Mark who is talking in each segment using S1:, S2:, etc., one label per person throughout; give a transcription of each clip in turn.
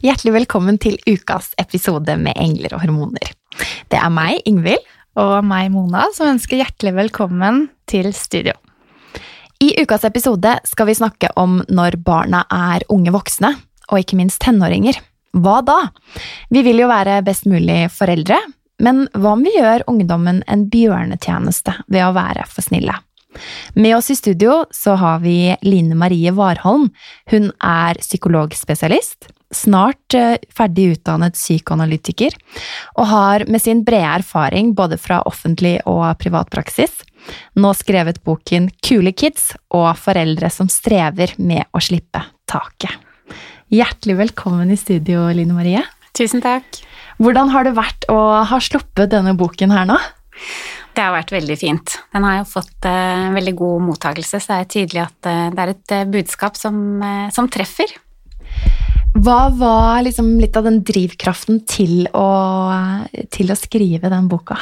S1: Hjertelig velkommen til ukas episode med Engler og hormoner. Det er meg, Ingvild.
S2: Og meg, Mona, som ønsker hjertelig velkommen til studio.
S1: I ukas episode skal vi snakke om når barna er unge voksne, og ikke minst tenåringer. Hva da? Vi vil jo være best mulig foreldre, men hva om vi gjør ungdommen en bjørnetjeneste ved å være for snille? Med oss i studio så har vi Line Marie Warholm. Hun er psykologspesialist, snart eh, ferdig utdannet psykoanalytiker, og har med sin brede erfaring både fra offentlig og privat praksis nå skrevet boken Kule kids og foreldre som strever med å slippe taket. Hjertelig velkommen i studio, Line Marie.
S3: Tusen takk.
S1: Hvordan har det vært å ha sluppet denne boken her nå?
S3: Det har vært veldig fint. Den har jo fått uh, veldig god mottakelse, så det er tydelig at uh, det er et uh, budskap som, som treffer.
S1: Hva var liksom litt av den drivkraften til å, til å skrive den boka?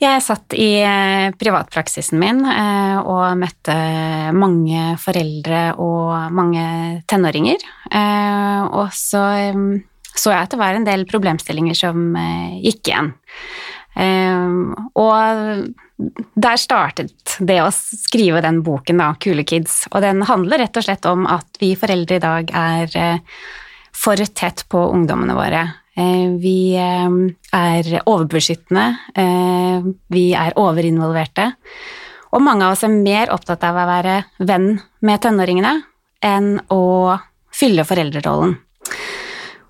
S3: Jeg satt i eh, privatpraksisen min eh, og møtte mange foreldre og mange tenåringer. Eh, og så så jeg at det var en del problemstillinger som gikk igjen. Og der startet det å skrive den boken, da, Kule kids. Og den handler rett og slett om at vi foreldre i dag er eh, for tett på ungdommene våre. Eh, vi eh, er overbeskyttende, vi er overinvolverte. Og mange av oss er mer opptatt av å være venn med tenåringene enn å fylle foreldrerollen.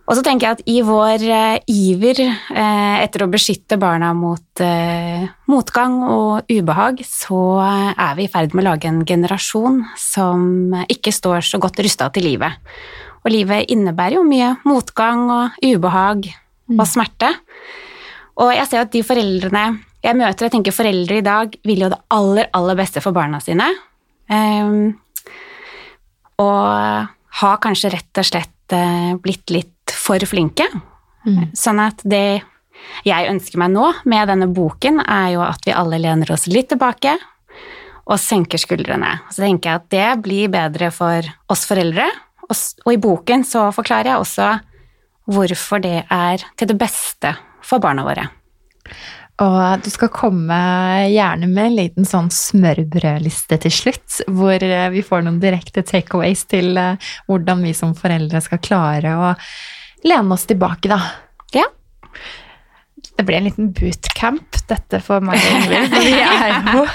S3: Og så tenker jeg at i vår uh, iver uh, etter å beskytte barna mot uh, motgang og ubehag, så er vi i ferd med å lage en generasjon som ikke står så godt rusta til livet. Og livet innebærer jo mye motgang og ubehag, og smerte. Og jeg ser at de foreldrene jeg møter, jeg tenker foreldre i dag vil jo det aller, aller beste for barna sine. Um, og har kanskje rett og slett blitt litt for flinke. Mm. Sånn at det jeg ønsker meg nå med denne boken, er jo at vi alle lener oss litt tilbake og senker skuldrene. Så tenker jeg at det blir bedre for oss foreldre. Og i boken så forklarer jeg også hvorfor det er til det beste for barna våre.
S1: Og du skal komme gjerne med en liten sånn smørbrødliste til slutt, hvor eh, vi får noen direkte takeaways til eh, hvordan vi som foreldre skal klare å lene oss tilbake, da.
S3: Ja.
S2: Det blir en liten bootcamp, dette for meg og Ingvild. Vi er jo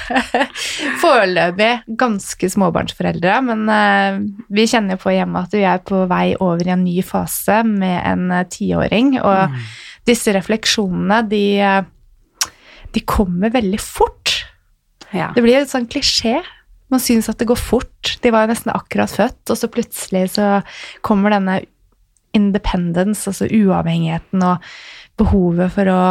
S2: foreløpig ganske småbarnsforeldre, men uh, vi kjenner jo på hjemme at vi er på vei over i en ny fase med en tiåring. Og mm. disse refleksjonene, de de kommer veldig fort. Ja. Det blir en sånn klisjé. Man syns at det går fort. De var jo nesten akkurat født, og så plutselig så kommer denne independence, altså uavhengigheten og behovet for å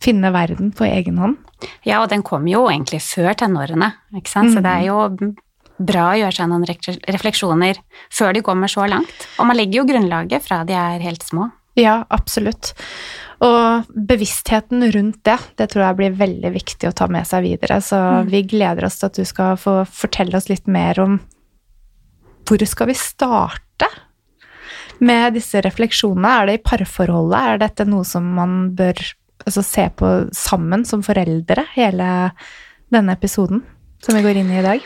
S2: finne verden på egen hånd.
S3: Ja, og den kom jo egentlig før tenårene, ikke sant. Mm. Så det er jo bra å gjøre seg noen refleksjoner før de kommer så langt. Og man legger jo grunnlaget fra de er helt små.
S2: Ja, absolutt. Og bevisstheten rundt det, det tror jeg blir veldig viktig å ta med seg videre. Så mm. vi gleder oss til at du skal få fortelle oss litt mer om hvor skal vi starte med disse refleksjonene? Er det i parforholdet? Er dette noe som man bør altså, se på sammen som foreldre, hele denne episoden som vi går inn i i dag?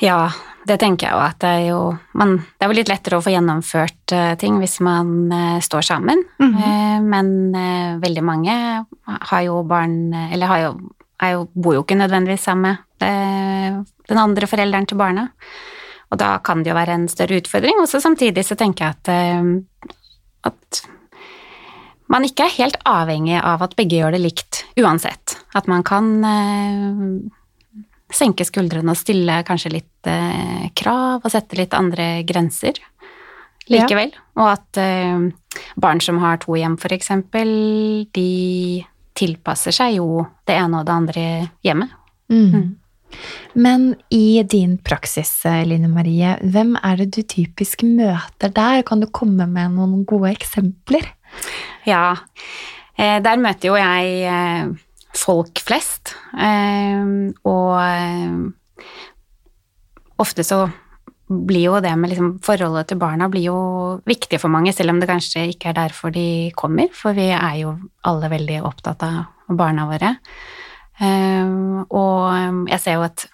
S3: Ja, det tenker jeg jo at det er jo man, Det er jo litt lettere å få gjennomført uh, ting hvis man uh, står sammen. Mm -hmm. men veldig mange har jo barn Eller har jo, jo, bor jo ikke nødvendigvis sammen med den andre forelderen til barna. Og da kan det jo være en større utfordring. Og samtidig så tenker jeg at, at man ikke er helt avhengig av at begge gjør det likt uansett. At man kan senke skuldrene og stille kanskje litt eh, krav og sette litt andre grenser likevel. Ja. Og at eh, barn som har to hjem, for eksempel, de tilpasser seg jo det ene og det andre hjemmet. Mm. Mm.
S1: Men i din praksis, Line Marie, hvem er det du typisk møter der? Kan du komme med noen gode eksempler?
S3: Ja, eh, der møter jo jeg eh, folk flest. Ehm, og eh, ofte så blir jo det med liksom forholdet til barna blir jo viktig for mange, selv om det kanskje ikke er derfor de kommer, for vi er jo alle veldig opptatt av barna våre. Ehm, og jeg ser jo at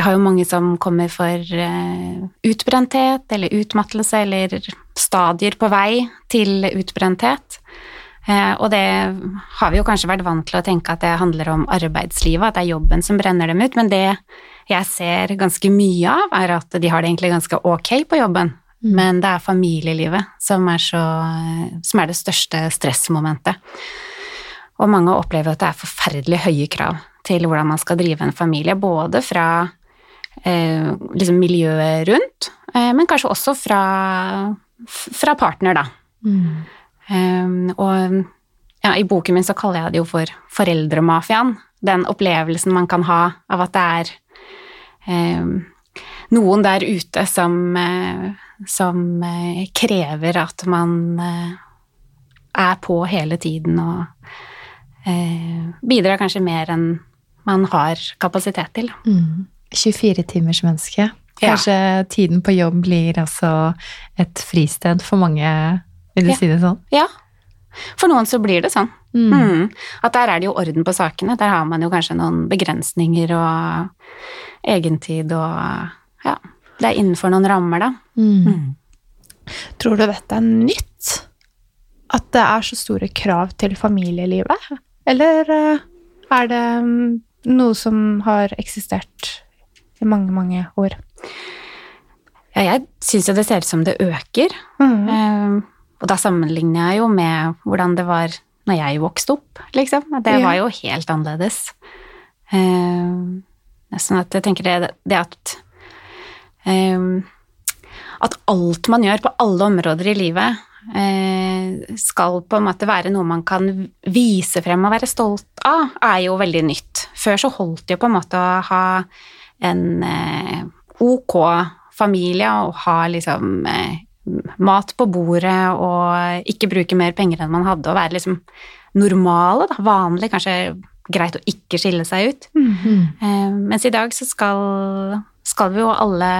S3: jeg har jo mange som kommer for eh, utbrenthet eller utmattelse eller stadier på vei til utbrenthet. Eh, og det har vi jo kanskje vært vant til å tenke at det handler om arbeidslivet, at det er jobben som brenner dem ut, men det jeg ser ganske mye av, er at de har det egentlig ganske ok på jobben. Mm. Men det er familielivet som er, så, som er det største stressmomentet. Og mange opplever at det er forferdelig høye krav til hvordan man skal drive en familie, både fra eh, liksom miljøet rundt, eh, men kanskje også fra, fra partner, da. Mm. Um, og ja, i boken min så kaller jeg det jo for foreldremafiaen. Den opplevelsen man kan ha av at det er um, noen der ute som, uh, som uh, krever at man uh, er på hele tiden og bidrar kanskje mer enn man har kapasitet til.
S1: Mm. 24 menneske. Kanskje ja. tiden på jobb blir altså et fristed for mange vil du
S3: ja.
S1: si det sånn?
S3: Ja. For noen så blir det sånn. Mm. Mm. At der er det jo orden på sakene. Der har man jo kanskje noen begrensninger og egentid og Ja. Det er innenfor noen rammer, da. Mm.
S2: mm. Tror du dette er nytt? At det er så store krav til familielivet? Eller eh, er det mm, noe som har eksistert i mange, mange år?
S3: Ja, jeg syns jo det ser ut som det øker. Mm. Um, og da sammenligner jeg jo med hvordan det var når jeg vokste opp, liksom. Det var jo helt annerledes. Sånn at jeg tenker det, det at um, At alt man gjør på alle områder i livet, eh, skal på en måte være noe man kan vise frem og være stolt av, er jo veldig nytt. Før så holdt det jo på en måte å ha en eh, ok familie og ha liksom eh, mat på bordet og ikke bruke mer penger enn man hadde, og være liksom normale, da, vanlig, kanskje greit å ikke skille seg ut.
S1: Mm.
S3: Eh, mens i dag så skal, skal vi jo alle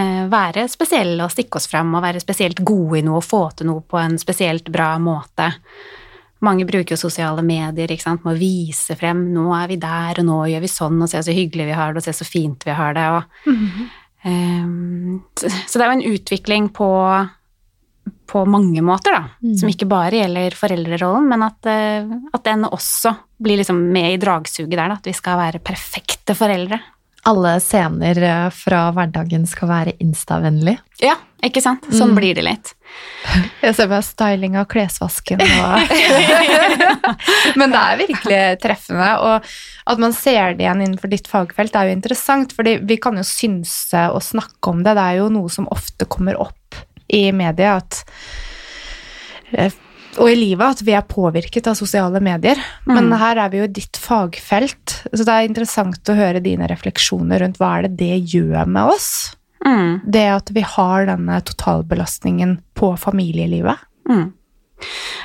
S3: eh, være spesielle og stikke oss fram og være spesielt gode i noe og få til noe på en spesielt bra måte. Mange bruker jo sosiale medier ikke sant, med å vise frem 'nå er vi der, og nå gjør vi sånn', og 'se så hyggelig vi har det', og 'se så fint vi har det'. Og, eh, så det er jo en utvikling på på mange måter, da.
S1: Mm.
S3: Som ikke bare gjelder foreldrerollen, men at, eh, at den også blir liksom med i dragsuget der, da. At vi skal være perfekte foreldre.
S1: Alle scener eh, fra hverdagen skal være instavennlig.
S3: Ja, ikke sant? Sånn
S1: Mm.
S3: blir det litt.
S2: Jeg ser bare styling av klesvasken og Men det er virkelig treffende, og at man ser det igjen innenfor ditt fagfelt, er jo interessant, fordi vi kan jo synse og snakke om det. Det er jo noe som ofte kommer opp i media, at eh, og i livet at vi er påvirket av sosiale medier. Men
S3: Mm.
S2: her er vi jo i ditt fagfelt, så det er interessant å høre dine refleksjoner rundt hva er det det gjør med oss?
S3: Mm,
S2: Det at vi har denne totalbelastningen på familielivet.
S3: mm.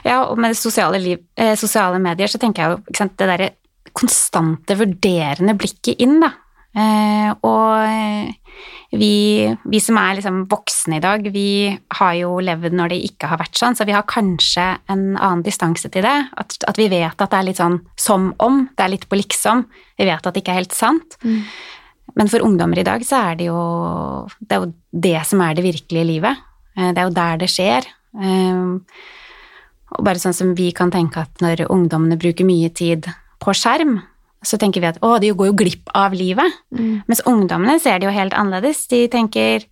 S3: Ja, og med sosiale, liv, eh, sosiale medier så tenker jeg jo ikke sant, det derre konstante vurderende blikket inn, da. Eh, og eh, vi, vi som er liksom voksne i dag, vi har jo levd når det ikke har vært sånn, så vi har kanskje en annen distanse til det. At, at vi vet at det er litt sånn som om, det er litt på liksom. Vi vet at det ikke er helt sant. Men for ungdommer i dag så er det jo det, er jo det som er det virkelige livet. Eh, Det er jo der det skjer. Eh, Og bare sånn som vi kan tenke at når ungdommene bruker mye tid på skjerm, så tenker vi at å, de går jo glipp av livet. Mens ungdommene ser det jo helt annerledes. De tenker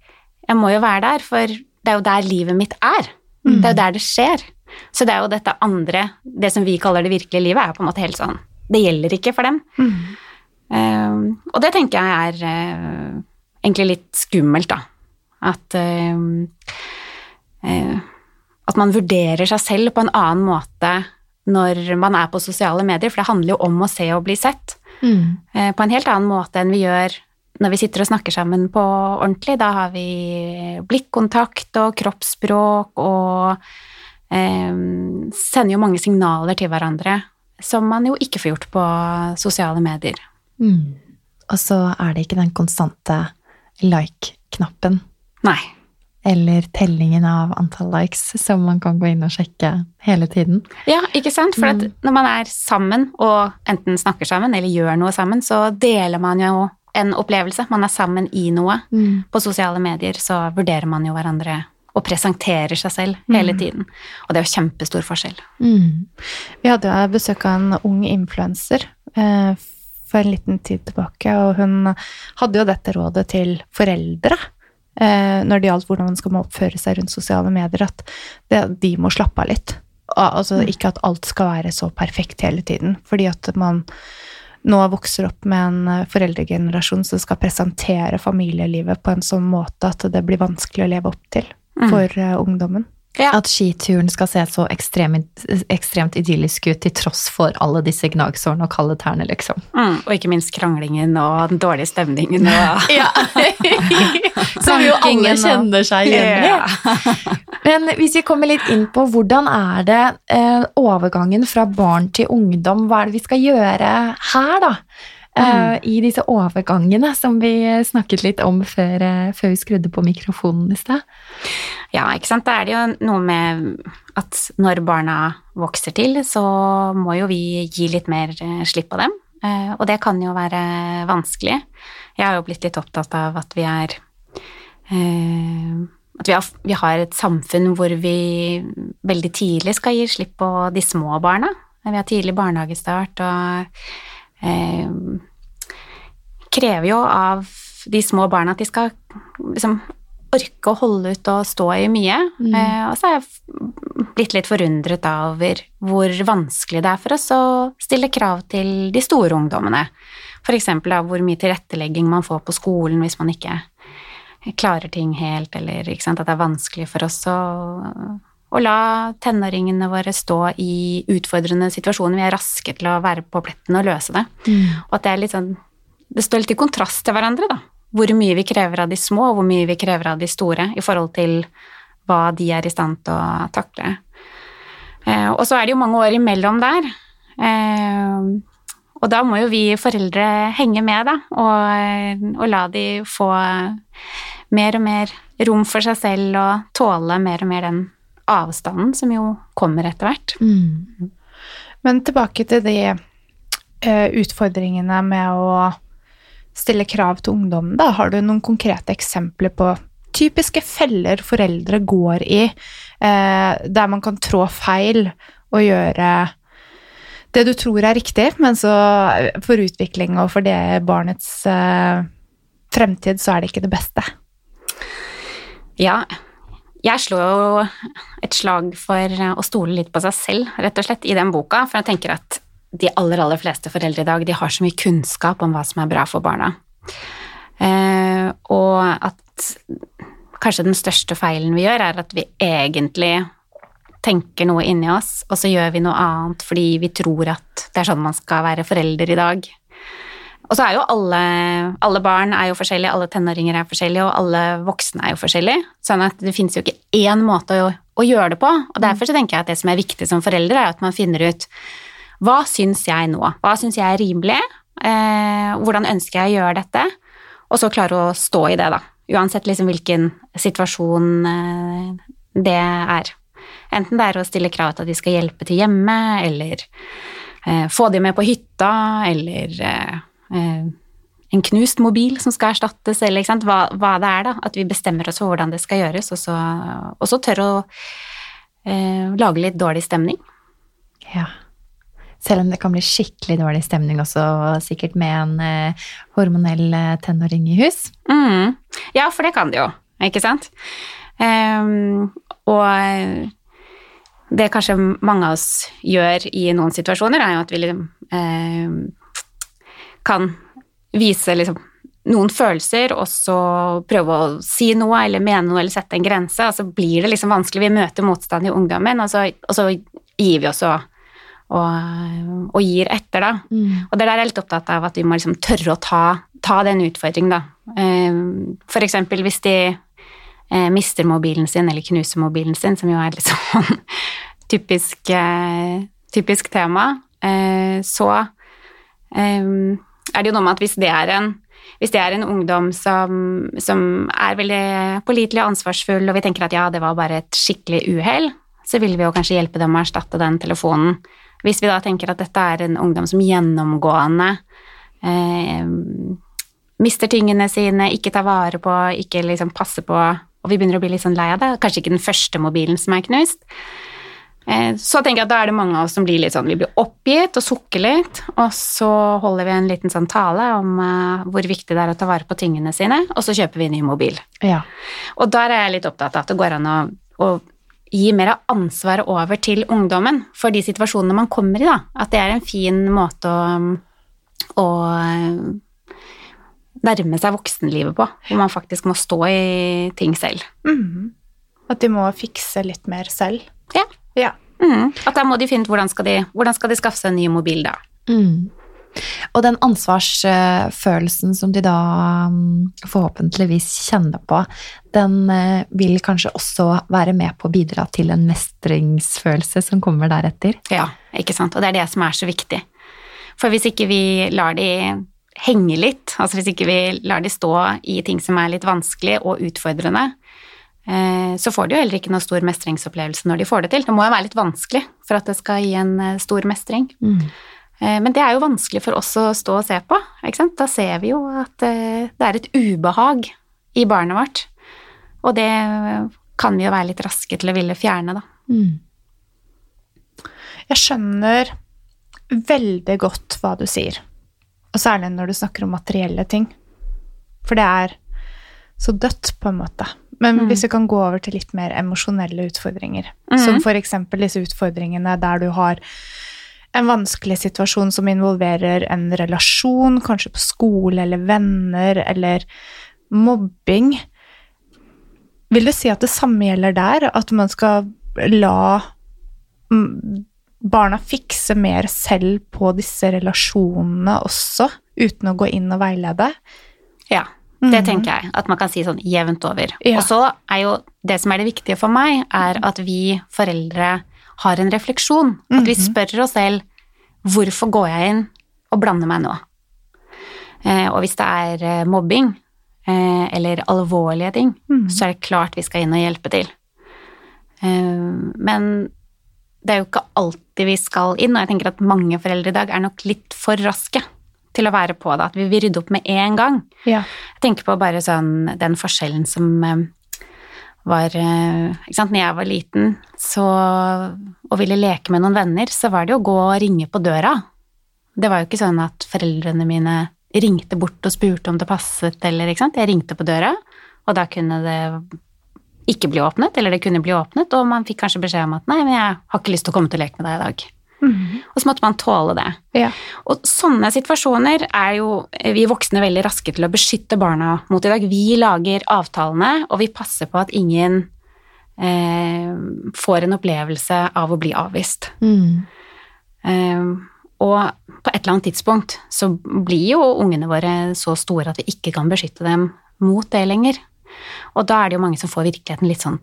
S3: jeg må jo være der, for det er jo der livet mitt er. Det er jo der det skjer. Så det er jo dette andre, det som vi kaller det virkelige livet, er jo på en måte helt sånn Det gjelder ikke for dem. Eh, og det tenker jeg er uh, egentlig litt skummelt, da. At uh, uh, At man vurderer seg selv på en annen måte når man er på sosiale medier, for det handler jo om å se og bli sett.
S1: Mm.
S3: eh, På en helt annen måte enn vi gjør når vi sitter og snakker sammen på ordentlig. Da har vi blikkontakt og kroppsspråk og eh, sender jo mange signaler til hverandre som man jo ikke får gjort på sosiale medier.
S1: Mm. Og så er det ikke den konstante like-knappen
S3: Nei.
S1: Eller tellingen av antall likes som man kan gå inn og sjekke hele tiden.
S3: Ja, ikke sant? For at når man er sammen og enten snakker sammen eller gjør noe sammen, så deler man jo en opplevelse. Man er sammen i noe. På sosiale medier så vurderer man jo hverandre og presenterer seg selv hele tiden. Og det er jo kjempestor forskjell.
S1: Mm.
S2: Vi hadde jo besøk av en ung influenser eh, for en liten tid tilbake, og hun hadde jo dette rådet til foreldre når det gjaldt hvordan man skal oppføre seg rundt sosiale medier, at det, de må slappe av litt. Al- Altså ikke at alt skal være så perfekt hele tiden, fordi at man nå vokser opp med en eh, foreldregenerasjon som skal presentere familielivet på en sånn måte at det blir vanskelig å leve opp til for eh, ungdommen.
S3: Ja.
S1: At skituren skal se så ekstremt, ekstremt idyllisk ut til tross for alle disse gnagsårene og kalde tærne, liksom.
S3: Mm, og ikke minst kranglingen og den dårlige stemningen. Og
S1: Ja. Som jo alle kjenner seg igjen i.
S3: Ja.
S1: Men hvis vi kommer litt inn på hvordan er det eh, overgangen fra barn til ungdom, hva er det vi skal gjøre her, da? Eh, I disse overgangene som vi snakket litt om før, eh, før vi skrudde på mikrofonen i sted.
S3: Ja, ikke sant. Da er det jo noe med at når barna vokser til, så må jo vi gi litt mer eh, slipp på dem. Og det kan jo være vanskelig. Jeg har jo blitt litt opptatt av at vi er At vi har, et samfunn hvor vi veldig tidlig skal gi slipp på de små barna. Vi har tidlig barnehagestart og krever jo av de små barna at de skal liksom orke å holde ut og stå i mye. Eh, og så er jeg blitt litt forundret da over hvor vanskelig det er for oss å stille krav til de store ungdommene. Da, hvor mye tilrettelegging man får på skolen hvis man ikke klarer ting helt, eller sant, at det er vanskelig for oss å, å la tenåringene våre stå i utfordrende situasjoner. Vi er raske til å være på pletten og løse det. Og at det er litt sånn Det står litt i kontrast til hverandre, da. Hvor mye vi krever av de små, og hvor mye vi krever av de store i forhold til hva de er i stand til å takle. Eh, og så er det jo mange år imellom der. Eh, og da må jo vi foreldre henge med, da, og, og la de få mer og mer rom for seg selv og tåle mer og mer den avstanden som jo kommer etter hvert.
S1: Mm.
S2: Men tilbake til de uh, utfordringene med å stille krav til ungdommen, da. Har du noen konkrete eksempler på typiske feller foreldre går i, uh, der man kan trå feil og gjøre det du tror er riktig, men så for utvikling og for det barnets uh, fremtid, så er det ikke det beste.
S3: Ja, jeg slår jo et slag for å stole litt på seg selv, rett og slett, i den boka, for jeg tenker at de aller, aller fleste foreldre i dag, de har så mye kunnskap om hva som er bra for barna. Eh, og at kanskje den største feilen vi gjør, er at vi egentlig tenker noe inni oss, og så gjør vi noe annet fordi vi tror at det er sånn man skal være forelder i dag. Og så er jo alle, alle barn er jo forskjellige, alle tenåringer er forskjellige, og alle voksne er jo forskjellige. Sånn at det finnes jo ikke én måte å, å gjøre det på. Og derfor så tenker jeg at det som er viktig som foreldre, er at man finner ut hva syns jeg nå? Hva syns jeg er rimelig? Eh, hvordan ønsker jeg å gjøre dette? Og så klare å stå i det, da. Uansett liksom hvilken situasjon eh, det er. Enten det er å stille krav til at de skal hjelpe til hjemme, eller eh, få de med på hytta, eller eh, en knust mobil som skal erstattes, eller hva, hva, det er, da. At vi bestemmer oss for hvordan det skal gjøres, og så, og så tør å eh, lage litt dårlig stemning.
S1: Ja. Selv om det kan bli skikkelig dårlig stemning også, sikkert med en eh, hormonell eh, tenåring i hus.
S3: Mm. Ja, for det kan det jo, ikke sant? Um, og det kanskje mange av oss gjør i noen situasjoner, er jo at vi liksom eh, kan vise liksom noen følelser, og så prøve å si noe eller mene noe eller sette en grense, og så blir det liksom vanskelig. Vi møter motstand i ungdommen, og så, og så gir vi oss og, og, og gir etter, da.
S1: Mm.
S3: Og det der er jeg litt opptatt av at vi må liksom tørre å ta, ta den utfordringen, da. Eh, for eksempel hvis de eh, mister mobilen sin eller knuser mobilen sin, som jo er litt sånn typisk, eh, typisk tema, så er det jo noe med at hvis det er en det er en ungdom som, som er veldig pålitelig og ansvarsfull, og vi tenker at ja, det var bare et skikkelig uhell, så vil vi jo kanskje hjelpe dem å erstatte den telefonen. Hvis vi da tenker at dette er en ungdom som gjennomgående eh, mister tingene sine, ikke tar vare på, ikke liksom passer på, og vi begynner å bli litt sånn lei av det, kanskje ikke den første mobilen som er knust, så tenker jeg at da er det mange av oss som blir litt sånn Vi blir oppgitt og sukker litt, og så holder vi en liten sånn tale om uh, hvor viktig det er å ta vare på tingene sine, og så kjøper vi en ny mobil.
S1: Ja.
S3: Og der er jeg litt opptatt av at det går an å, å gi mer av ansvaret over til ungdommen for de situasjonene man kommer i, da. At det er en fin måte å, å nærme seg voksenlivet på, hvor man faktisk må stå i ting selv.
S2: Mm. At de må fikse litt mer selv.
S3: Ja.
S2: Ja.
S3: Mm. At da må de finne ut hvordan skal de, hvordan skal de skaffe seg en ny mobil da.
S1: Mm. Og den ansvarsfølelsen som de da mm, forhåpentligvis kjenner på, den eh, vil kanskje også være med på å bidra til en mestringsfølelse som kommer deretter.
S3: Ja, ikke sant. Og det er det som er så viktig. For hvis ikke vi lar de henge litt, altså hvis ikke vi lar de stå i ting som er litt vanskelig og utfordrende, så får de jo heller ikke noe stor mestringsopplevelse når de får det til. Det må jo være litt vanskelig for at det skal gi en eh, stor mestring.
S1: Mm.
S3: Eh, Men det er jo vanskelig for oss å stå og se på. Ikke sant? Da ser vi jo at eh, det er et ubehag i barnet vårt. Og det kan vi jo være litt raske til å ville fjerne, da.
S1: Mm.
S2: Jeg skjønner veldig godt hva du sier. Og særlig når du snakker om materielle ting. For det er så dødt, på en måte. Men
S3: Mm.
S2: hvis vi kan gå over til litt mer emosjonelle utfordringer,
S3: mm.
S2: som eksempel disse utfordringene der du har en vanskelig situasjon som involverer en relasjon, kanskje på skole eller venner, eller mobbing. Vil du si at det samme gjelder der? At man skal la mm, barna fikse mer selv på disse relasjonene også, uten å gå inn og veilede.
S3: Ja, det
S2: Mhm.
S3: tenker jeg. At man kan si sånn jevnt over.
S2: Ja.
S3: Og så er jo det som er det viktige for meg, er at vi foreldre har en refleksjon. At vi
S2: Mhm.
S3: spør oss selv hvorfor går jeg inn og blander meg nå? Eh, og hvis det er eh, mobbing eh, eller alvorlige ting,
S2: Mhm.
S3: så er det klart vi skal inn og hjelpe til. Eh, men det er jo ikke alltid vi skal inn, og jeg tenker at mange foreldre i dag er nok litt for raske til å være på det. At vi vil rydde opp med en gang.
S2: Ja.
S3: Jeg tenker på bare sånn den forskjellen som eh, var eh, Ikke sant, når jeg var liten så, og ville leke med noen venner, så var det jo å gå og ringe på døra. Det var jo ikke sånn at foreldrene mine ringte bort og spurte om det passet, eller ikke sant. Jeg ringte på døra, og da kunne det ikke bli åpnet, eller det kunne bli åpnet, og man fikk kanskje beskjed om at nei, men jeg har ikke lyst til å komme til å leke med deg i dag.
S2: Mhm.
S3: Og så måtte man tåle det.
S2: ja.
S3: Og sånne situasjoner er jo vi voksne veldig raske til å beskytte barna mot i dag. Vi lager avtalene, og vi passer på at ingen eh, får en opplevelse av å bli avvist.
S1: Mm.
S3: Eh, og på et eller annet tidspunkt så blir jo ungene våre så store at vi ikke kan beskytte dem mot det lenger. Og da er det jo mange som får virkeligheten litt sånn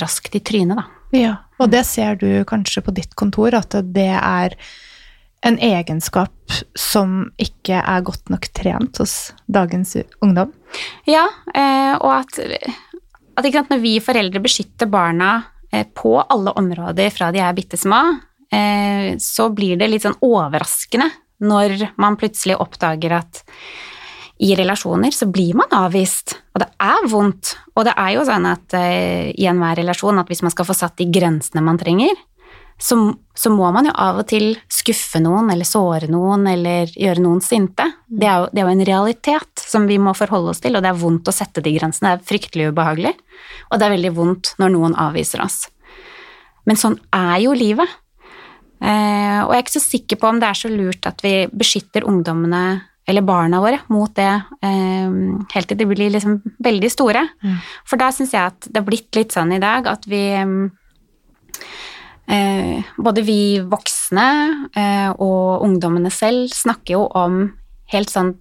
S3: raskt i trynet, da.
S2: Ja, og det ser du kanskje på ditt kontor, at det er en egenskap som ikke er godt nok trent hos dagens ungdom.
S3: Ja, eh, og at, at sant, når vi foreldre beskytter barna eh, på alle områder fra de er bitte små, eh, så blir det litt sånn overraskende når man plutselig oppdager at i relasjoner så blir man avvist, og det er vondt. Og det er jo sånn at uh, i enhver relasjon at hvis man skal få satt de grensene man trenger, så, så må man jo av og til skuffe noen eller såre noen eller gjøre noen sinte. Det er, jo, det er jo en realitet som vi må forholde oss til, og det er vondt å sette de grensene. Det er fryktelig ubehagelig, og det er veldig vondt når noen avviser oss. Men sånn er jo livet. Eh, og jeg er ikke så sikker på om det er så lurt at vi beskytter ungdommene eller barna våre mot det eh, helt til de blir liksom veldig store.
S1: Mm.
S3: For da syns jeg at det har blitt litt sånn i dag at vi eh, Både vi voksne eh, og ungdommene selv snakker jo om helt sånn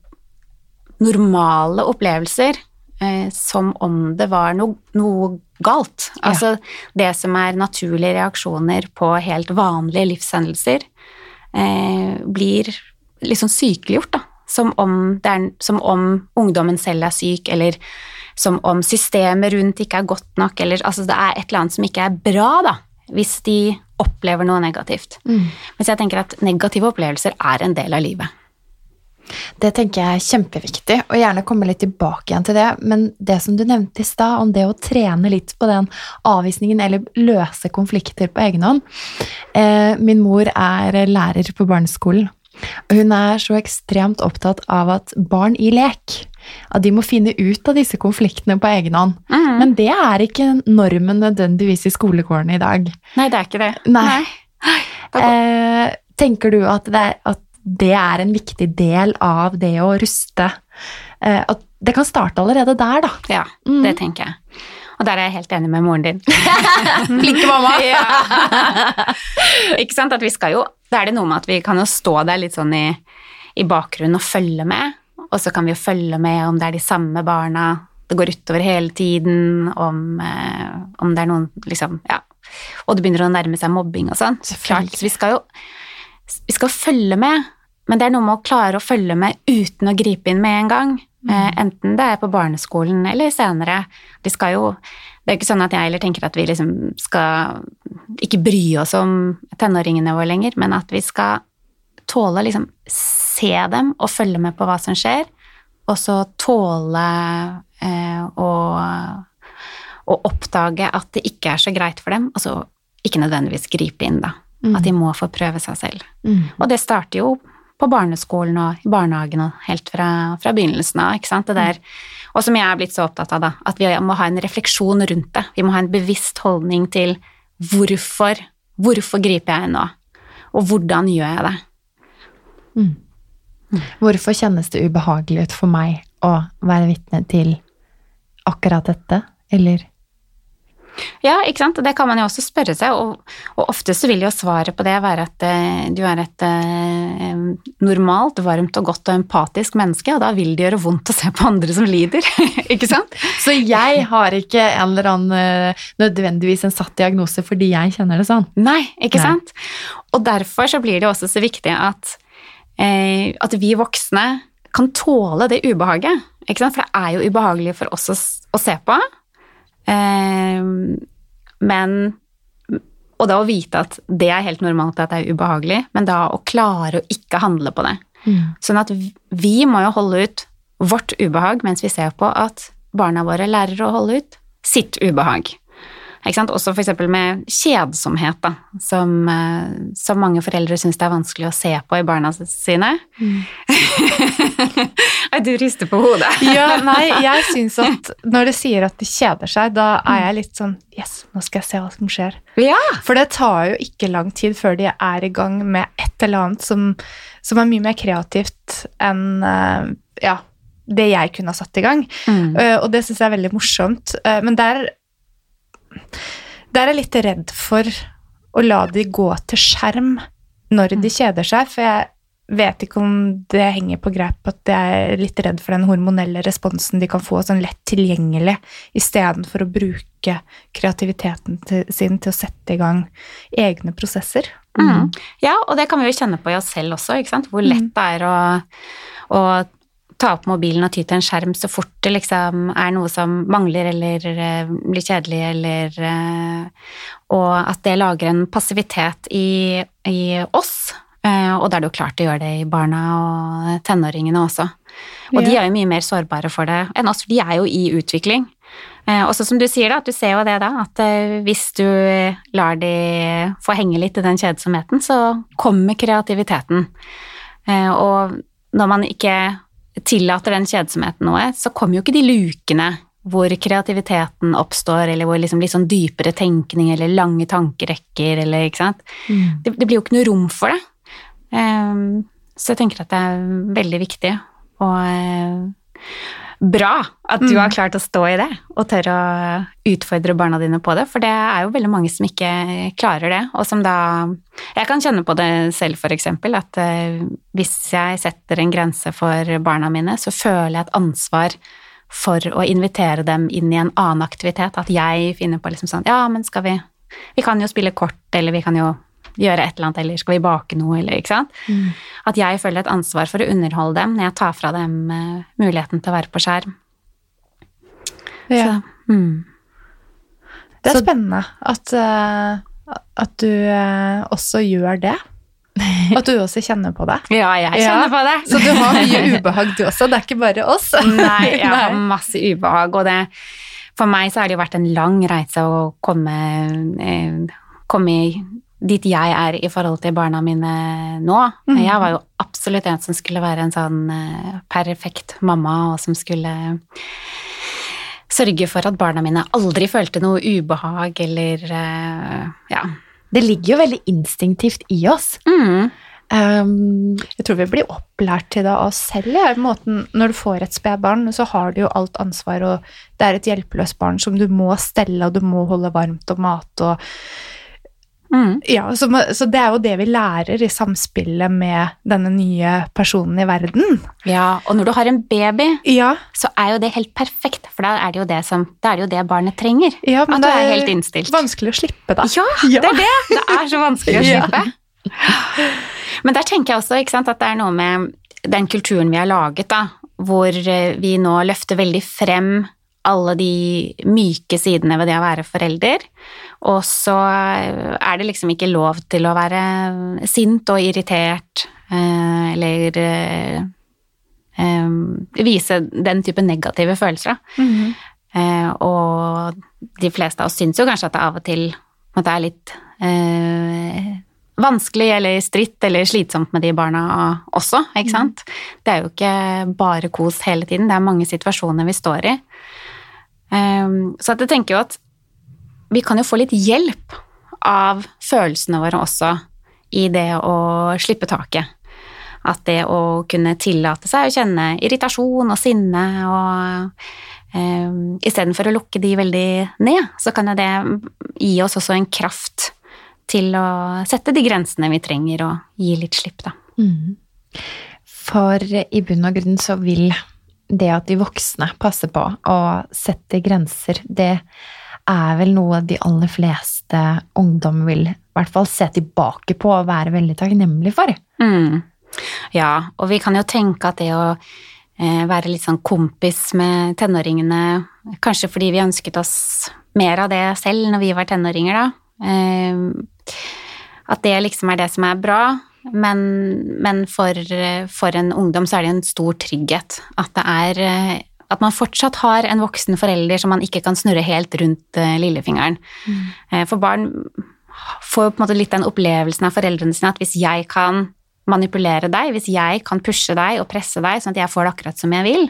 S3: normale opplevelser eh, som om det var noe, noe galt.
S1: Ja.
S3: Altså det som er naturlige reaksjoner på helt vanlige livshendelser, eh, blir liksom sykeliggjort, da. Som om, er, som om ungdommen selv er syk, eller som om systemet rundt ikke er godt nok, eller altså det er et eller annet som ikke er bra, da, hvis de opplever noe negativt.
S1: Mm.
S3: Mens jeg tenker at negative opplevelser er en del av livet.
S1: Det tenker jeg er kjempeviktig, og gjerne komme litt tilbake igjen til det. Men det som du nevnte i stad, om det å trene litt på den avvisningen eller løse konflikter på egen hånd eh, Min mor er lærer på barneskolen, hun er så ekstremt opptatt av at barn i lek at de må finne ut av disse konfliktene på egen hånd.
S3: Mm.
S1: Men det er ikke normen nødvendigvis i skolegården i dag.
S3: Nei, det er ikke det.
S1: Nei.
S3: Nei.
S1: Eh, tenker du at det, er, at det er en viktig del av det å ruste? Eh, at det kan starte allerede der, da.
S3: Ja,
S1: Mm.
S3: det tenker jeg. Og der er jeg helt enig med moren din.
S1: Flinke mamma!
S3: Ikke sant? At vi skal jo Da er det noe med at vi kan jo stå der litt sånn i, i bakgrunnen og følge med. Og så kan vi jo følge med om det er de samme barna det går utover hele tiden, om, eh, om det er noen liksom Ja. Og det begynner å nærme seg mobbing og sånn. Så klart, vi skal jo vi skal følge med, men det er noe med å klare å følge med uten å gripe inn med en gang. Eh, enten det er på barneskolen eller senere. De skal jo Det er ikke sånn at jeg heller tenker at vi liksom skal ikke bry oss om tenåringene våre lenger, men at vi skal tåle å liksom se dem og følge med på hva som skjer, og så tåle eh, å, å oppdage at det ikke er så greit for dem, og så ikke nødvendigvis gripe inn, da. At de må få prøve seg selv.
S1: Mm.
S3: Og det starter jo på barneskolen og i barnehagen og helt fra, fra begynnelsen av. ikke sant? Det der, og som jeg er blitt så opptatt av, da, at vi må ha en refleksjon rundt det. Vi må ha en bevisst holdning til hvorfor, hvorfor griper jeg nå, og hvordan gjør jeg det.
S1: Hvorfor kjennes det ubehagelig ut for meg å være vitne til akkurat dette, eller
S3: Ja, ikke sant. Det kan man jo også spørre seg, og, og ofte så vil jo svaret på det være at eh, du er et eh, normalt, varmt og godt og empatisk menneske, og da vil det gjøre vondt å se på andre som lider, ikke sant?
S1: Så jeg har ikke en eller annen eh, nødvendigvis en satt diagnose fordi jeg kjenner det sånn.
S3: Nei, ikke
S1: Nei.
S3: sant? Og derfor så blir det også så viktig at, eh, at vi voksne kan tåle det ubehaget? For det er jo ubehagelig for oss å, å se på. Eh, men Og da å vite at det er helt normalt at det er ubehagelig, men da å klare å ikke handle på det. Sånn at vi- vi må jo holde ut vårt ubehag mens vi ser på at barna våre lærer å holde ut sitt ubehag. Ikke sant? Også eksempel med kjedsomhet, da, som, eh, som mange foreldre syns det er vanskelig å se på i barna sine. Nei, du rister på hodet.
S2: Ja, nei, jeg syns at når de sier at de kjeder seg, da er jeg litt sånn Yes, nå skal jeg se hva som skjer.
S3: Ja.
S2: For det tar jo ikke lang tid før de er i gang med et eller annet som, som er mye mer kreativt enn eh, ja, det jeg kunne ha satt i gang.
S3: Mm.
S2: Uh, og det syns jeg er veldig morsomt. Uh, men der, der er jeg litt redd for å la de gå til skjerm når de kjeder seg, for jeg vet ikke om det henger på greip at jeg er litt redd for den hormonelle responsen de kan få sånn lett tilgjengelig, istedenfor å bruke kreativiteten til, sin til å sette i gang egne prosesser.
S3: Mm. Ja, og det kan vi jo kjenne på i oss selv også, ikke sant? hvor lett det er å, å ta opp mobilen og ty til en skjerm så fort det liksom er noe som mangler eller eh, blir kjedelig, eller eh, Og at det lager en passivitet i, i oss. eh, og da er det jo klart det gjør det i barna og tenåringene også. Og de er jo mye mer sårbare for det enn oss, for de er jo i utvikling. Eh, også som du sier, da, at du ser jo det da, at hvis du lar de få henge litt i den kjedsomheten, så kommer kreativiteten. Eh, og når man ikke tillater den kjedsomheten noe, så kommer jo ikke de lukene hvor kreativiteten oppstår, eller hvor liksom litt sånn dypere tenkning, eller lange tankerekker, eller ikke sant. Det, det blir jo ikke noe rom for det. Um, så jeg tenker at det er veldig viktig, og eh, bra at du
S2: Mm.
S3: har klart å stå i det, og tør å utfordre barna dine på det, for det er jo veldig mange som ikke klarer det, og som da Jeg kan kjenne på det selv, eksempel, at eh, hvis jeg setter en grense for barna mine, så føler jeg et ansvar for å invitere dem inn i en annen aktivitet, at jeg finner på liksom sånn Ja, men skal vi Vi kan jo spille kort, eller vi kan jo gjøre et eller annet, eller skal vi bake noe, eller ikke sant? At jeg føler et ansvar for å underholde dem når jeg tar fra dem uh, muligheten til å være på skjerm.
S2: Ja.
S3: Så, mm.
S2: Det er
S1: Så-
S2: spennende at, uh, at du uh, også gjør det. At du også kjenner på det.
S3: Ja, jeg kjenner på det.
S2: Så du har mye ubehag du også, det er ikke bare oss.
S3: Nei, jeg har masse ubehag, og det For meg så har det jo vært en lang reise å komme, eh, komme i- dit jeg er i forhold til barna mine nå.
S2: Mm.
S3: Jeg var jo absolutt en som skulle være en sånn eh, perfekt mamma, og som skulle sørge for at barna mine aldri følte noe ubehag eller eh, ja.
S1: Det ligger jo veldig instinktivt i oss.
S3: Mm.
S1: Um,
S2: Jeg tror vi blir opplært til det av oss selv. Ja. Måten, når du får et spedbarn, så har du jo alt ansvar, og det er et hjelpeløst barn som du må stelle, og du må holde varmt og mate og
S3: Mm.
S2: Ja, så, så det er jo det vi lærer i samspillet med denne nye personen i verden.
S3: ja. Og når du har en baby,
S2: Ja,
S3: så er jo det helt perfekt, for da er det jo det, som, er det, jo det barnet trenger.
S2: ja men
S3: At
S2: det
S3: er helt innstilt.
S2: vanskelig å slippe, da.
S3: Ja,
S2: Ja.
S3: det er det! Det er så vanskelig å
S2: Ja.
S3: slippe. Men der tenker jeg også ikke sant, at det er noe med den kulturen vi har laget, da, hvor eh, vi nå løfter veldig frem alle de myke sidene ved det å være forelder, og så er det liksom ikke lov til å være sint og irritert, eh, eller eh, vise den type negative følelser, Mm
S2: Mhm.
S3: Eh, og de fleste av oss syns jo kanskje at det av og til er litt vanskelig eller stritt eller slitsomt med de barna også, ikke sant? Det er jo ikke bare kos hele tiden, det er mange situasjoner vi står i. Eh, så jeg tenker jo at vi kan jo få litt hjelp av følelsene våre også i det å slippe taket. At det å kunne tillate seg å kjenne irritasjon og sinne og um, istedenfor å lukke de veldig ned, så kan jo det gi oss også en kraft til å sette de grensene vi trenger, og gi litt slipp, da.
S1: Mm. For i bunn og grunn så vil det at de voksne passer på å sette grenser, det er vel noe de aller fleste ungdom vil i hvert fall se tilbake på og være veldig takknemlig for.
S3: Mm. Ja, og vi kan jo tenke at det å eh, være litt sånn kompis med tenåringene, kanskje fordi vi ønsket oss mer av det selv når vi var tenåringer, da. Eh, at det liksom er det som er bra. Men, men for, for, en ungdom så er det en stor trygghet at det er eh, at man fortsatt har en voksen forelder som man ikke kan snurre helt rundt uh, lillefingeren. Mm. Uh, for barn får på en måte litt den opplevelsen av foreldrene sine at hvis jeg kan manipulere deg, hvis jeg kan pushe deg og presse deg sånn at jeg får det akkurat som jeg vil,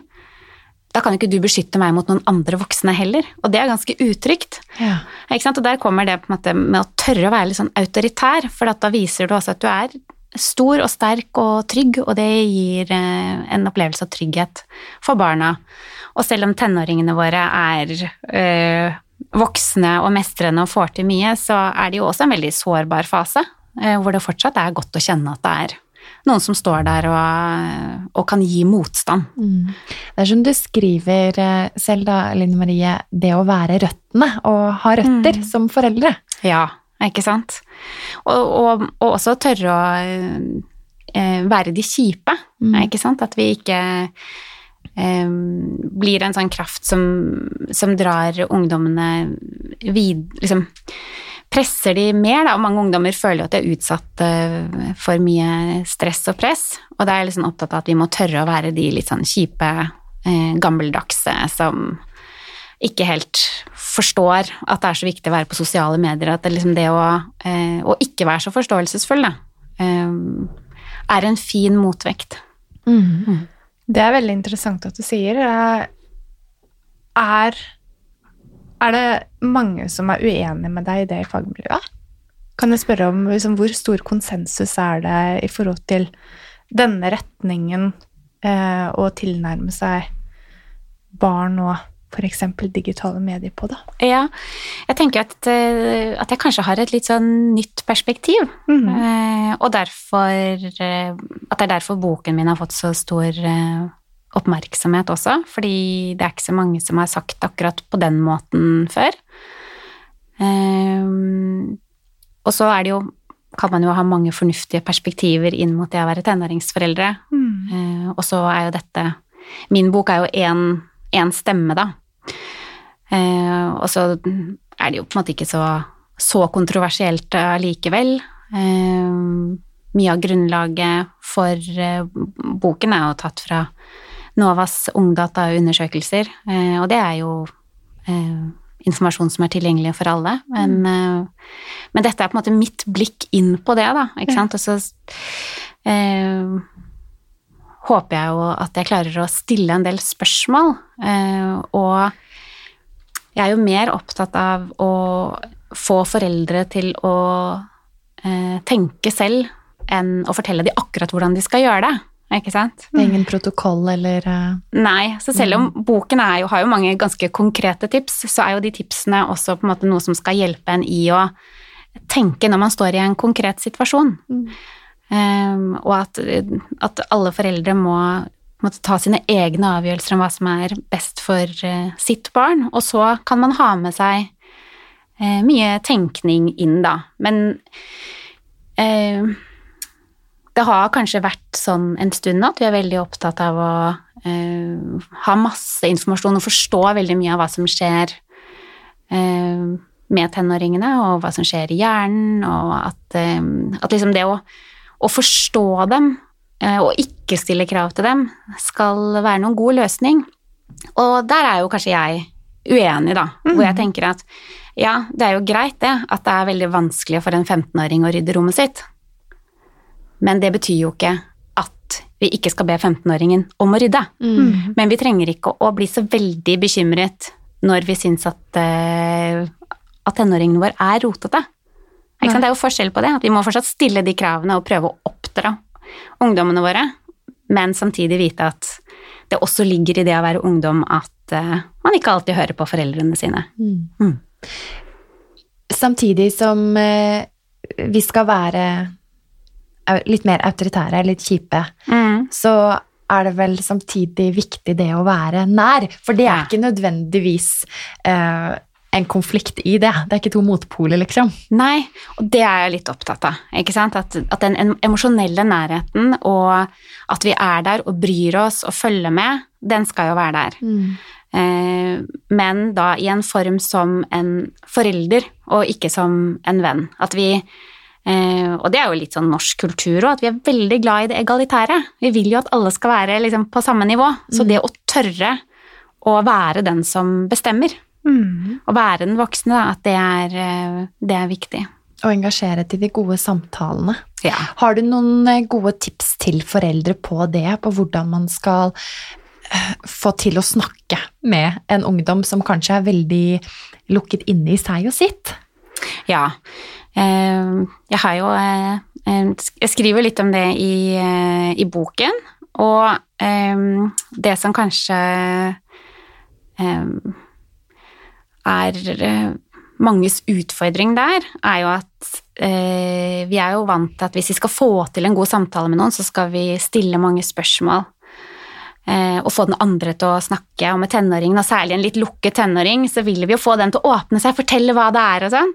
S3: da kan ikke du beskytte meg mot noen andre voksne heller. Og det er ganske utrygt.
S1: Ja.
S3: Og der kommer det med å tørre å være litt sånn autoritær, for da viser du også at du er stor og sterk og trygg, og det gir eh, en opplevelse av trygghet for barna. Og selv om tenåringene våre er øh, voksne og mestrende og får til mye, så er det jo også en veldig sårbar fase, øh, hvor det fortsatt er godt å kjenne at det er noen som står der og, og kan gi motstand.
S1: Mm. Det er som du skriver selv, da, Line Marie, det å være røttene og ha røtter mm. som foreldre.
S3: Ja, ikke sant. Og, og, og også tørre å eh, være de kjipe, mm. ikke sant. At vi ikke eh, blir en sånn kraft som, som drar ungdommene vid... Liksom presser de mer, da, og mange ungdommer føler jo at de er utsatt uh, for mye stress og press, og da er jeg liksom opptatt av at vi må tørre å være de litt sånn kjipe, eh, gammeldagse som ikke helt forstår at det er så viktig å være på sosiale medier. At det, liksom det å, eh, å, ikke være så forståelsesfull, da, eh, er en fin motvekt.
S2: Mm. Mm. Det er veldig interessant at du sier. Er, er det mange som er uenige med deg i det i fagmiljøet? Kan jeg spørre om liksom, hvor stor konsensus er det i forhold til denne retningen eh, å tilnærme seg barn og f.eks. digitale medier på, da?
S3: Ja, jeg tenker at, eh, at, jeg kanskje har et litt sånn nytt perspektiv. Mm -hmm. og derfor eh, At det er derfor boken min har fått så stor oppmerksomhet også. Fordi det er ikke så mange som har sagt akkurat på den måten før. og så er det jo kan man jo ha mange fornuftige perspektiver inn mot det å være tenåringsforeldre. Mm. og så er jo dette Min bok er jo én én stemme, da. Eh, og så er det jo på en måte ikke så, så kontroversielt allikevel. Eh, mye av grunnlaget for eh, boken er jo tatt fra NOVAs ungdataundersøkelser, eh, og det er jo eh, informasjon som er tilgjengelig for alle. Men, mm. Eh, men, dette er på en måte mitt blikk inn på det, da. Ikke sant. Og så håper jeg jo at jeg klarer å stille en del spørsmål. Eh, og jeg er jo mer opptatt av å få foreldre til å eh, tenke selv enn å fortelle dem akkurat hvordan de skal gjøre det. Ikke sant?
S1: Det er ingen protokoll eller uh...
S3: Nei, så selv om mm. boken jo, har jo mange ganske konkrete tips, så er jo de tipsene også på en måte noe som skal hjelpe en i å tenke når man står i en konkret situasjon. Mm. Um, og at, at, alle foreldre må måtte ta sine egne avgjørelser om hva som er best for uh, sitt barn. Og så kan man ha med seg uh, mye tenkning inn, da. Men uh, det har kanskje vært sånn en stund at vi er veldig opptatt av å ha masse informasjon og forstå veldig mye av hva som skjer med tenåringene, og hva som skjer i hjernen, og at, at liksom det å å forstå dem eh, og ikke stille krav til dem skal være noen god løsning. Og der er jo kanskje jeg uenig, da, mm. hvor jeg mhm. tenker at ja, det er jo greit det, at det er veldig vanskelig for en 15-åring å rydde rommet sitt, men det betyr jo ikke at vi ikke skal be 15-åringen om å rydde. Mm. Men vi trenger ikke å bli så veldig bekymret når vi syns at, uh, at tenåringen vår er rotete. Det er jo forskjell på det. At vi må fortsatt stille de kravene og prøve å oppdra ungdommene våre, men samtidig vite at det også ligger i det å være ungdom at uh, man ikke alltid hører på foreldrene sine. Mm.
S1: Samtidig som uh, vi skal være litt mer autoritære, litt kjipe,
S3: Mm.
S1: så er det vel samtidig viktig det å være nær. For det er
S3: Ja.
S1: ikke nødvendigvis eh, en konflikt i det. Det er ikke to motpoler, liksom.
S3: Nei, og det er jeg litt opptatt av. ikke sant? At, at den emosjonelle nærheten og at vi er der og bryr oss og følger med, den skal jo være der. Eh, men da i en form som en forelder, og ikke som en venn. At vi eh, Og det er jo litt sånn norsk kultur òg, at vi er veldig glad i det egalitære. Vi vil jo at alle skal være liksom på samme nivå. Så det å tørre å være den som bestemmer,
S2: Mm.
S3: å være den voksne, da, at det er, eh, det er viktig.
S1: Og engasjere til de gode samtalene.
S3: Ja.
S1: Har du noen eh, gode tips til foreldre på det, på hvordan man skal eh, få til å snakke med en ungdom som kanskje er veldig lukket inne i seg og sitt?
S3: Ja. Jeg har jo Jeg skriver litt om det i, i boken, og det som kanskje er eh, manges utfordring der, er jo at eh, vi er jo vant til at hvis vi skal få til en god samtale med noen, så skal vi stille mange spørsmål. Eh, og få den andre til å snakke. Og med tenåringen, og særlig en litt lukket tenåring, så vil vi jo få den til å åpne seg, fortelle hva det er og sånn.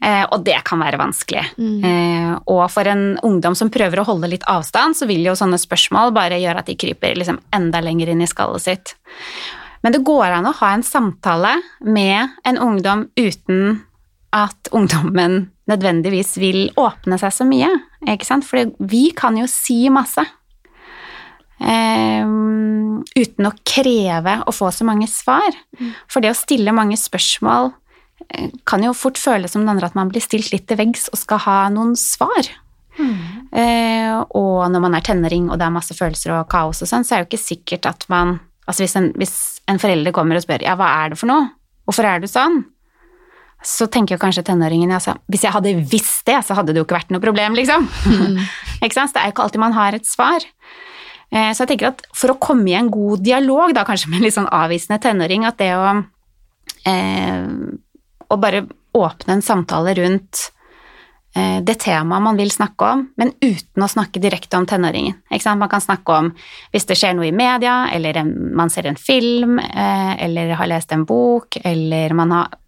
S3: Eh, og det kan være vanskelig. Eh, og for en ungdom som prøver å holde litt avstand, så vil jo sånne spørsmål bare gjøre at de kryper liksom enda lenger inn i skallet sitt. Men det går an å ha en samtale med en ungdom uten at ungdommen nødvendigvis vil åpne seg så mye. Ikke sant? For vi kan jo si masse. Um, uten å kreve å få så mange svar. For det å stille mange spørsmål eh, kan jo fort føles som den andre at man blir stilt litt til veggs og skal ha noen svar. Eh, og når man er tenåring og det er masse følelser og kaos og sånn, så er det jo ikke sikkert at man Altså hvis en, hvis en forelder kommer og spør ja, hva er det for noe, hvorfor er du sånn, så tenker jo kanskje tenåringen altså, hvis jeg hadde visst det, så hadde det jo ikke vært noe problem, liksom. ikke sant? Det er jo ikke alltid man har et svar. Eh, Så jeg tenker at for å komme i en god dialog, da kanskje med en litt sånn avvisende tenåring, at det å, eh, å bare åpne en samtale rundt det temaet man vil snakke om, men uten å snakke direkte om tenåringen. Man kan snakke om hvis det skjer noe i media, eller en, man ser en film, eh, eller har lest en bok, eller man har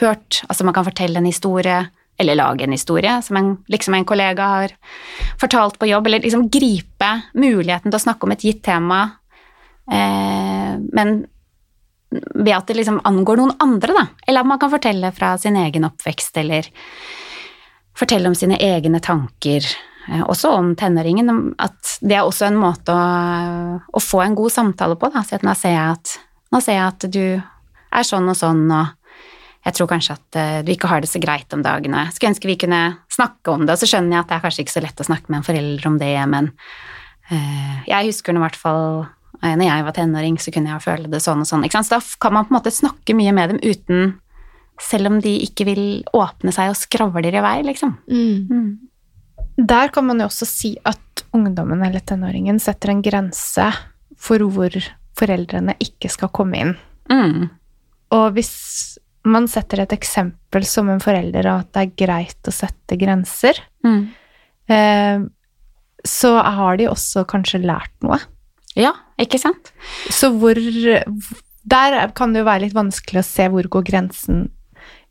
S3: hørt Altså man kan fortelle en historie, eller lage en historie som en, liksom en kollega har fortalt på jobb, eller liksom gripe muligheten til å snakke om et gitt tema, eh, men ved at det liksom angår noen andre, da. Eller at man kan fortelle fra sin egen oppvekst, eller fortelle om sine egne tanker. eh, Også om tenåringen. At det er også en måte å, å få en god samtale på. Da. Nå, ser jeg at, ser jeg at du er sånn og sånn, og jeg tror kanskje at eh, du ikke har det så greit om dagene. Skulle ønske vi kunne snakke om det, og så skjønner jeg at det er kanskje ikke så lett å snakke med en forelder om det, men eh, jeg husker nå i hvert fall når jeg var tenåring, så kunne jeg føle det sånn og sånn. Så da kan man på en måte snakke mye med dem uten selv om de ikke vil åpne seg og skravler i vei, liksom.
S2: Der kan man jo også si at ungdommen eller tenåringen setter en grense for hvor foreldrene ikke skal komme inn.
S3: Mm.
S2: Og hvis man setter et eksempel som en forelder av at det er greit å sette grenser,
S3: Mm.
S2: eh, så har de også kanskje lært noe.
S3: Ja, ikke sant?
S2: Så hvor Der kan det jo være litt vanskelig å se hvor går grensen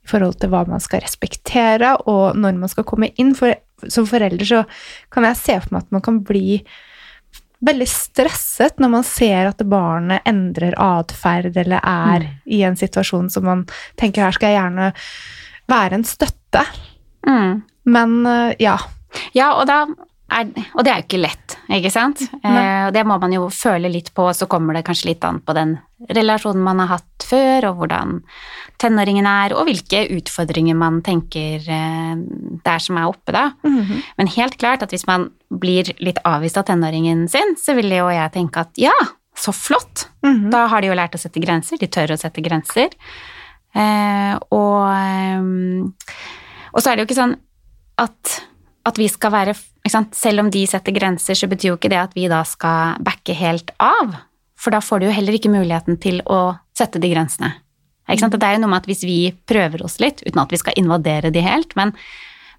S2: i forhold til hva man skal respektere, og når man skal komme inn. For som forelder så kan jeg se for meg at man kan bli veldig stresset når man ser at barnet endrer atferd eller er i en situasjon som man tenker her skal jeg gjerne være en støtte.
S3: Mm.
S2: Men eh, ja.
S3: Ja, og, da er, og det er jo ikke lett, ikke sant? Eh, og det må man jo føle litt på, så kommer det kanskje litt an på den relasjonen man har hatt før, og hvordan tenåringen er, og hvilke utfordringer man tenker eh, det er som er oppe da. Men helt klart at hvis man blir litt avvist av tenåringen sin, så vil jo jeg tenke at ja, så flott!
S2: Mhm.
S3: Da har de jo lært å sette grenser, de tør å sette grenser. Eh, og, eh, og så er det jo ikke sånn at, at vi skal være? Selv om de setter grenser, så betyr jo ikke det at vi da skal backe helt av. for da får du jo heller ikke muligheten til å sette de grensene. Ikke sant? Det er jo noe med at hvis vi prøver oss litt, uten at vi skal invadere de helt, men,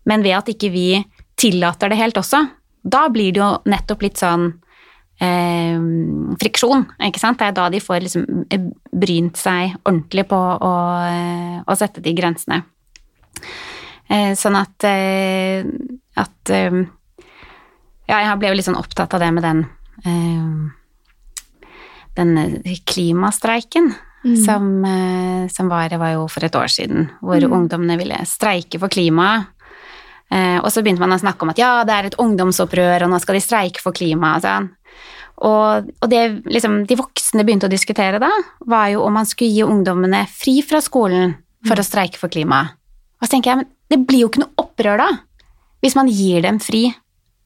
S3: men ved at ikke vi tillater det helt også, da blir det jo nettopp litt sånn eh, friksjon, ikke sant. Det er da de får liksom brynt seg ordentlig på å, å sette de grensene. Eh, sånn at, eh, at eh, Ja, jeg ble jo litt sånn opptatt av det med den den klimastreiken mm. som, som var, var jo for et år siden, hvor mm. ungdommene ville streike for klimaet. og så begynte man å snakke om at ja, det er et ungdomsopprør, og nå skal de streike for klimaet. Sånn. Og, og det liksom, de voksne begynte å diskutere da, var jo om man skulle gi ungdommene fri fra skolen for mm. å streike for klimaet. Og så tenker jeg, men det blir jo ikke noe opprør da, hvis man gir dem fri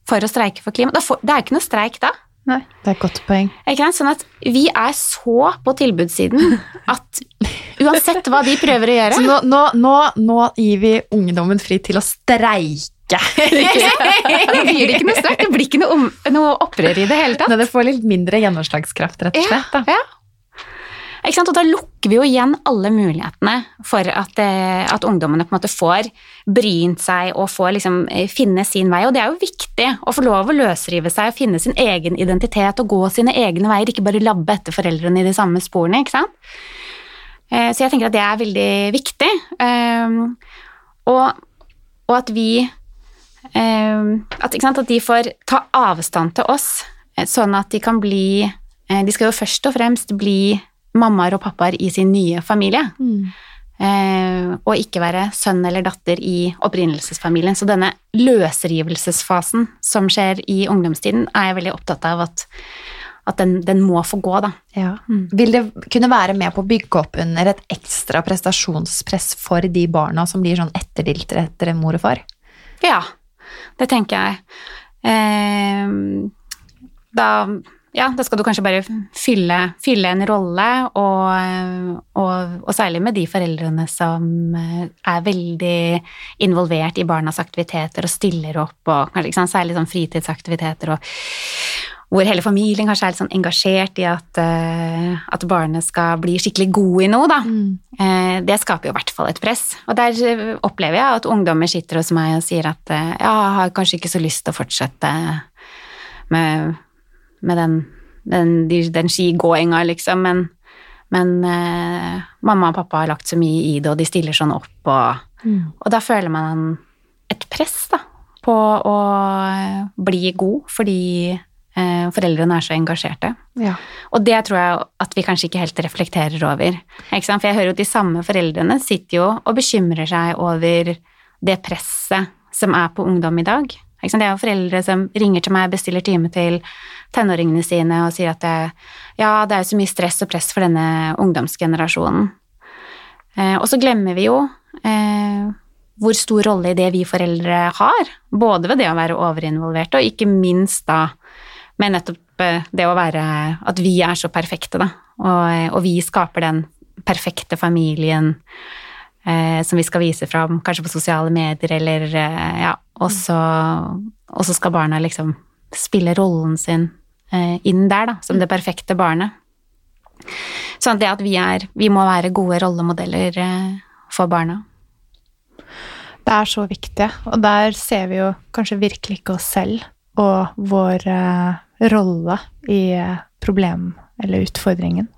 S3: for å streike for klima. det er jo ikke noe streik da.
S1: Nei, det er et godt poeng.
S3: Sånn at vi er så på tilbudssiden at uansett hva de prøver å gjøre
S1: Så nå, nå, nå, nå gir vi ungdommen fri til å streike.
S3: det blir ikke noe streik, det blir ikke noe, noe opprør i det hele tatt.
S1: Nei, det får litt mindre gjennomslagskraft, rett og slett.
S3: Da. Ja, ja. Og da lukker vi jo igjen alle mulighetene for at, eh, at ungdommene på en måte får brynt seg og får liksom eh, finne sin vei. Og det er jo viktig å få lov å løsrive seg og finne sin egen identitet og gå sine egne veier, ikke bare labbe etter foreldrene i de samme sporene, ikke sant. Eh, så jeg tenker at det er veldig viktig. Og, og at vi at, at de får ta avstand til oss, sånn at de kan bli De skal jo først og fremst bli mammaer og pappaer i sin nye familie. Mm. Eh, og ikke være sønn eller datter i opprinnelsesfamilien. Så denne løsrivelsesfasen som skjer i ungdomstiden, er jeg veldig opptatt av at, at den, den, må få gå, da.
S1: Ja. Mm. Vil det kunne være med på å bygge opp under et ekstra prestasjonspress for de barna som blir sånn etterdiltere etter en mor og far?
S3: Ja, det tenker jeg. Eh, da ja, da skal du kanskje bare fylle, fylle en rolle, og, og, og, særlig med de foreldrene som eh, er veldig involvert i barnas aktiviteter og stiller opp, og kanskje særlig sånn fritidsaktiviteter, og hvor hele familien kanskje er litt sånn engasjert i at, uh, at barnet skal bli skikkelig god i noe, da. Mm. Uh, det skaper jo i hvert fall et press. Og der opplever jeg at ungdommer sitter hos meg og sier at ja, jeg har kanskje ikke så lyst til å fortsette med med den, den, den skigåinga, liksom, men, men eh, mamma og pappa har lagt så mye i det, og de stiller sånn opp, og, mm. og da føler man et press, da, på å bli god fordi eh, foreldrene er så engasjerte. Ja. Og det tror jeg at vi kanskje ikke helt reflekterer over. For jeg hører jo at de samme foreldrene sitter jo og bekymrer seg over det presset som er på ungdom i dag. Det er jo foreldre som ringer til meg, bestiller time til tenåringene sine og sier at det, ja, det er så mye stress og press for denne ungdomsgenerasjonen. Eh, og så glemmer vi jo eh, hvor stor rolle i det vi foreldre har, både ved det å være overinvolverte, og ikke minst da med nettopp eh, det å være At vi er så perfekte, da, og, og vi skaper den perfekte familien eh, som vi skal vise fram, kanskje på sosiale medier, eller eh, ja, og så, og så skal barna liksom spille rollen sin eh, inn der, da, som det perfekte barnet. Sånn det at vi er Vi må være gode rollemodeller eh, for barna.
S2: Det er så viktig, og der ser vi jo kanskje virkelig ikke oss selv og vår eh, rolle i problem eller utfordringen.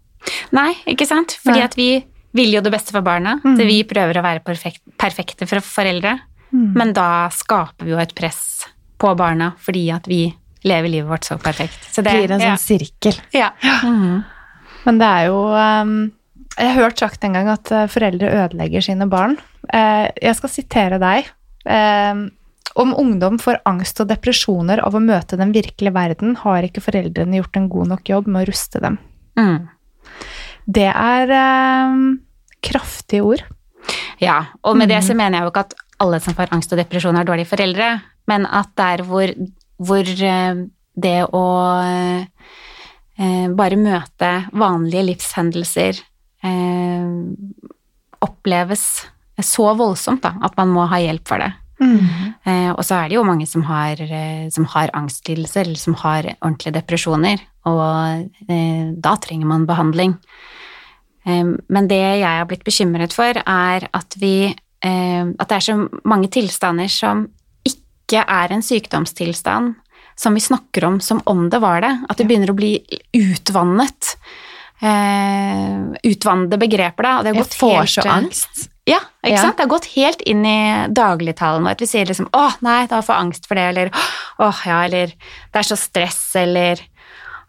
S3: Nei, ikke sant? Fordi at vi vil jo det beste for barna. Mm. Så vi prøver å være perfekt, perfekte for foreldre. Mm. Men da skaper vi jo et press på barna fordi at vi lever livet vårt så perfekt. Så
S1: det blir en sånn ja. sirkel.
S3: Ja.
S2: Mm. Men det er jo um, Jeg har hørt sagt en gang at uh, foreldre ødelegger sine barn. Uh, jeg skal sitere deg. Uh, om ungdom får angst og depresjoner av å møte den virkelige verden, har ikke foreldrene gjort en god nok jobb med å ruste dem. Mm. Det er um, kraftige ord.
S3: Ja, og med det så mm. mener jeg jo ikke at alle som får angst og depresjon, er dårlige foreldre, men at der hvor, hvor eh, det å eh, bare møte vanlige livshendelser eh, oppleves så voldsomt da, at man må ha hjelp for det. Mm. Eh, og så er det jo mange som har, eh, som har angstlidelser, eller som har ordentlige depresjoner. og eh, da trenger man behandling. Men det jeg har blitt bekymret for, er at vi At det er så mange tilstander som ikke er en sykdomstilstand, som vi snakker om som om det var det. At det begynner å bli utvannet. Utvannede begreper, da. Og det har gått helt,
S1: så
S3: eh,
S1: angst.
S3: Ja, ikke
S1: Ja.
S3: sant? Det har gått helt inn i dagligtalen. At vi sier liksom 'Å, nei, da får jeg angst for det', eller 'Åh, ja', eller 'Det er så stress', eller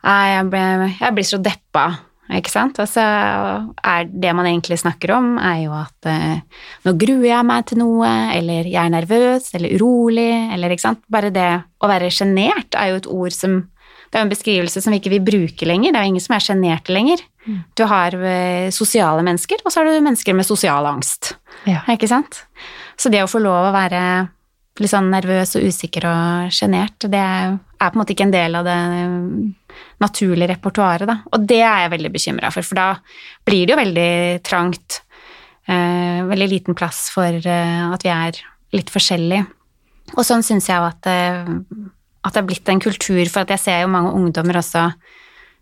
S3: 'Nei, jeg, ble, jeg blir så deppa'. Ikke sant? Og så er det man egentlig snakker om, er jo at eh, nå gruer jeg meg til noe, eller jeg er nervøs, eller urolig, eller ikke sant. Bare det å være sjenert er jo et ord som Det er jo en beskrivelse som vi ikke vil bruke lenger. Det er jo ingen som er sjenerte lenger. Du har eh, sosiale mennesker, og så har du mennesker med sosial angst.
S1: Ja.
S3: Ikke sant? Så det å få lov å være litt sånn nervøs og usikker og sjenert, det er på en måte ikke en del av det naturlige repertoaret. Og det er jeg veldig bekymra for, for da blir det jo veldig trangt. Eh, veldig liten plass for eh, at vi er litt forskjellige. Og sånn syns jeg jo at, eh, at det er blitt en kultur for at jeg ser jo mange ungdommer også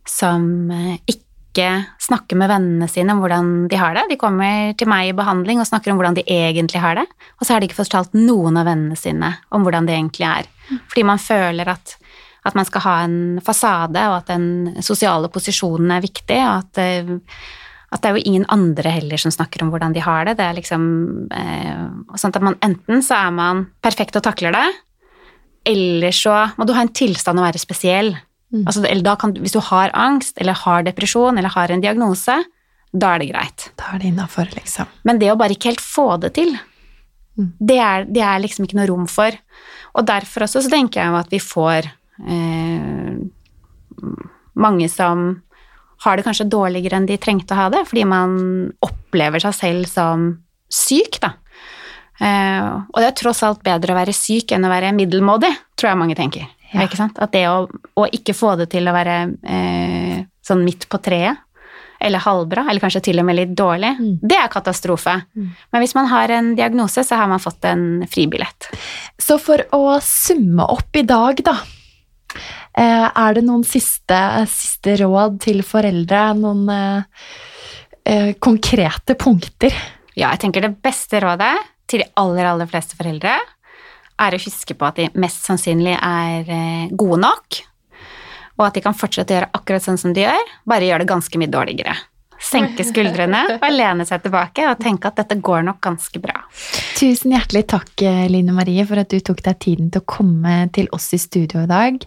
S3: som eh, ikke snakker med vennene sine om hvordan de har det. De kommer til meg i behandling og snakker om hvordan de egentlig har det, og så har de ikke fortalt noen av vennene sine om hvordan det egentlig er. Fordi man føler at, at man skal ha en fasade, og at den sosiale posisjonen er viktig, og at, eh, at det er jo ingen andre heller som snakker om hvordan de har det. Det er liksom eh, sånn at man enten så er man perfekt og takler det, eller så må du ha en tilstand å være spesiell. Altså, eller da kan, hvis du har angst, eller har depresjon, eller har en diagnose, da er det greit.
S1: Da er det innafor, liksom.
S3: Men det å bare ikke helt få det til,
S1: Mm.
S3: det, er, det er liksom ikke noe rom for. Og derfor også så tenker jeg jo at vi får mange som har det kanskje dårligere enn de trengte å ha det, fordi man opplever seg selv som syk, da. Eh, og det er tross alt bedre å være syk enn å være middelmådig, tror jeg mange tenker.
S1: Ja.
S3: Ikke sant? At det å, å ikke få det til å være eh, sånn midt på treet, eller halvbra, eller kanskje til og med litt dårlig,
S1: Mm.
S3: det er katastrofe. Men hvis man har en diagnose, så har man fått en fribillett.
S1: Så for å summe opp i dag, da. Eh, Er det noen siste, siste råd til foreldre? Noen eh, eh, konkrete punkter?
S3: Ja, jeg tenker det beste rådet til de aller, aller fleste foreldre er å huske på at de mest sannsynlig er eh, gode nok, og at de kan fortsette å gjøre akkurat sånn som de gjør, bare gjøre det ganske mye dårligere. Senke skuldrene og lene seg tilbake og tenke at dette går nok ganske bra.
S1: Tusen hjertelig takk, eh, Line Marie, for at du tok deg tiden til å komme til oss i studio i dag.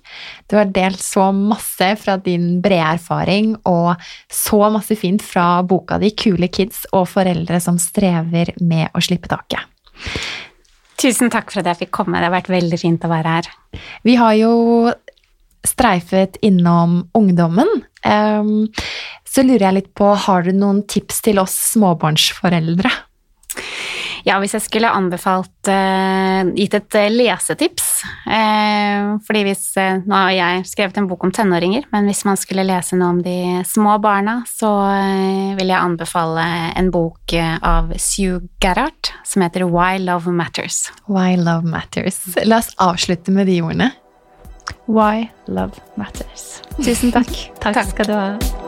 S1: Du har delt så masse fra din brede erfaring, og så masse fint fra boka di 'Kule kids' og foreldre som strever med å slippe taket.
S3: Tusen takk for at jeg fikk komme, det har vært veldig fint å være her.
S1: Vi har jo streifet innom ungdommen. Så lurer jeg litt på, har du noen tips til oss småbarnsforeldre?
S3: Ja, hvis jeg skulle anbefalt uh, gitt et eh, lesetips uh, Fordi hvis uh, Nå har jeg skrevet en bok om tenåringer, men hvis man skulle lese noe om de små barna, så vil jeg anbefale en bok av Sue Gerhardt som heter Why Love Matters.
S1: Why love matters. La oss avslutte med de ordene.
S2: Why love matters. Tusen takk. takk,
S3: Takk.
S2: skal du ha.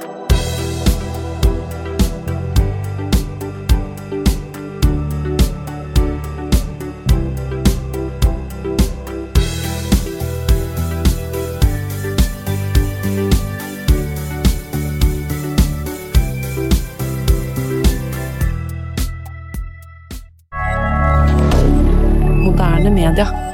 S4: moderne media.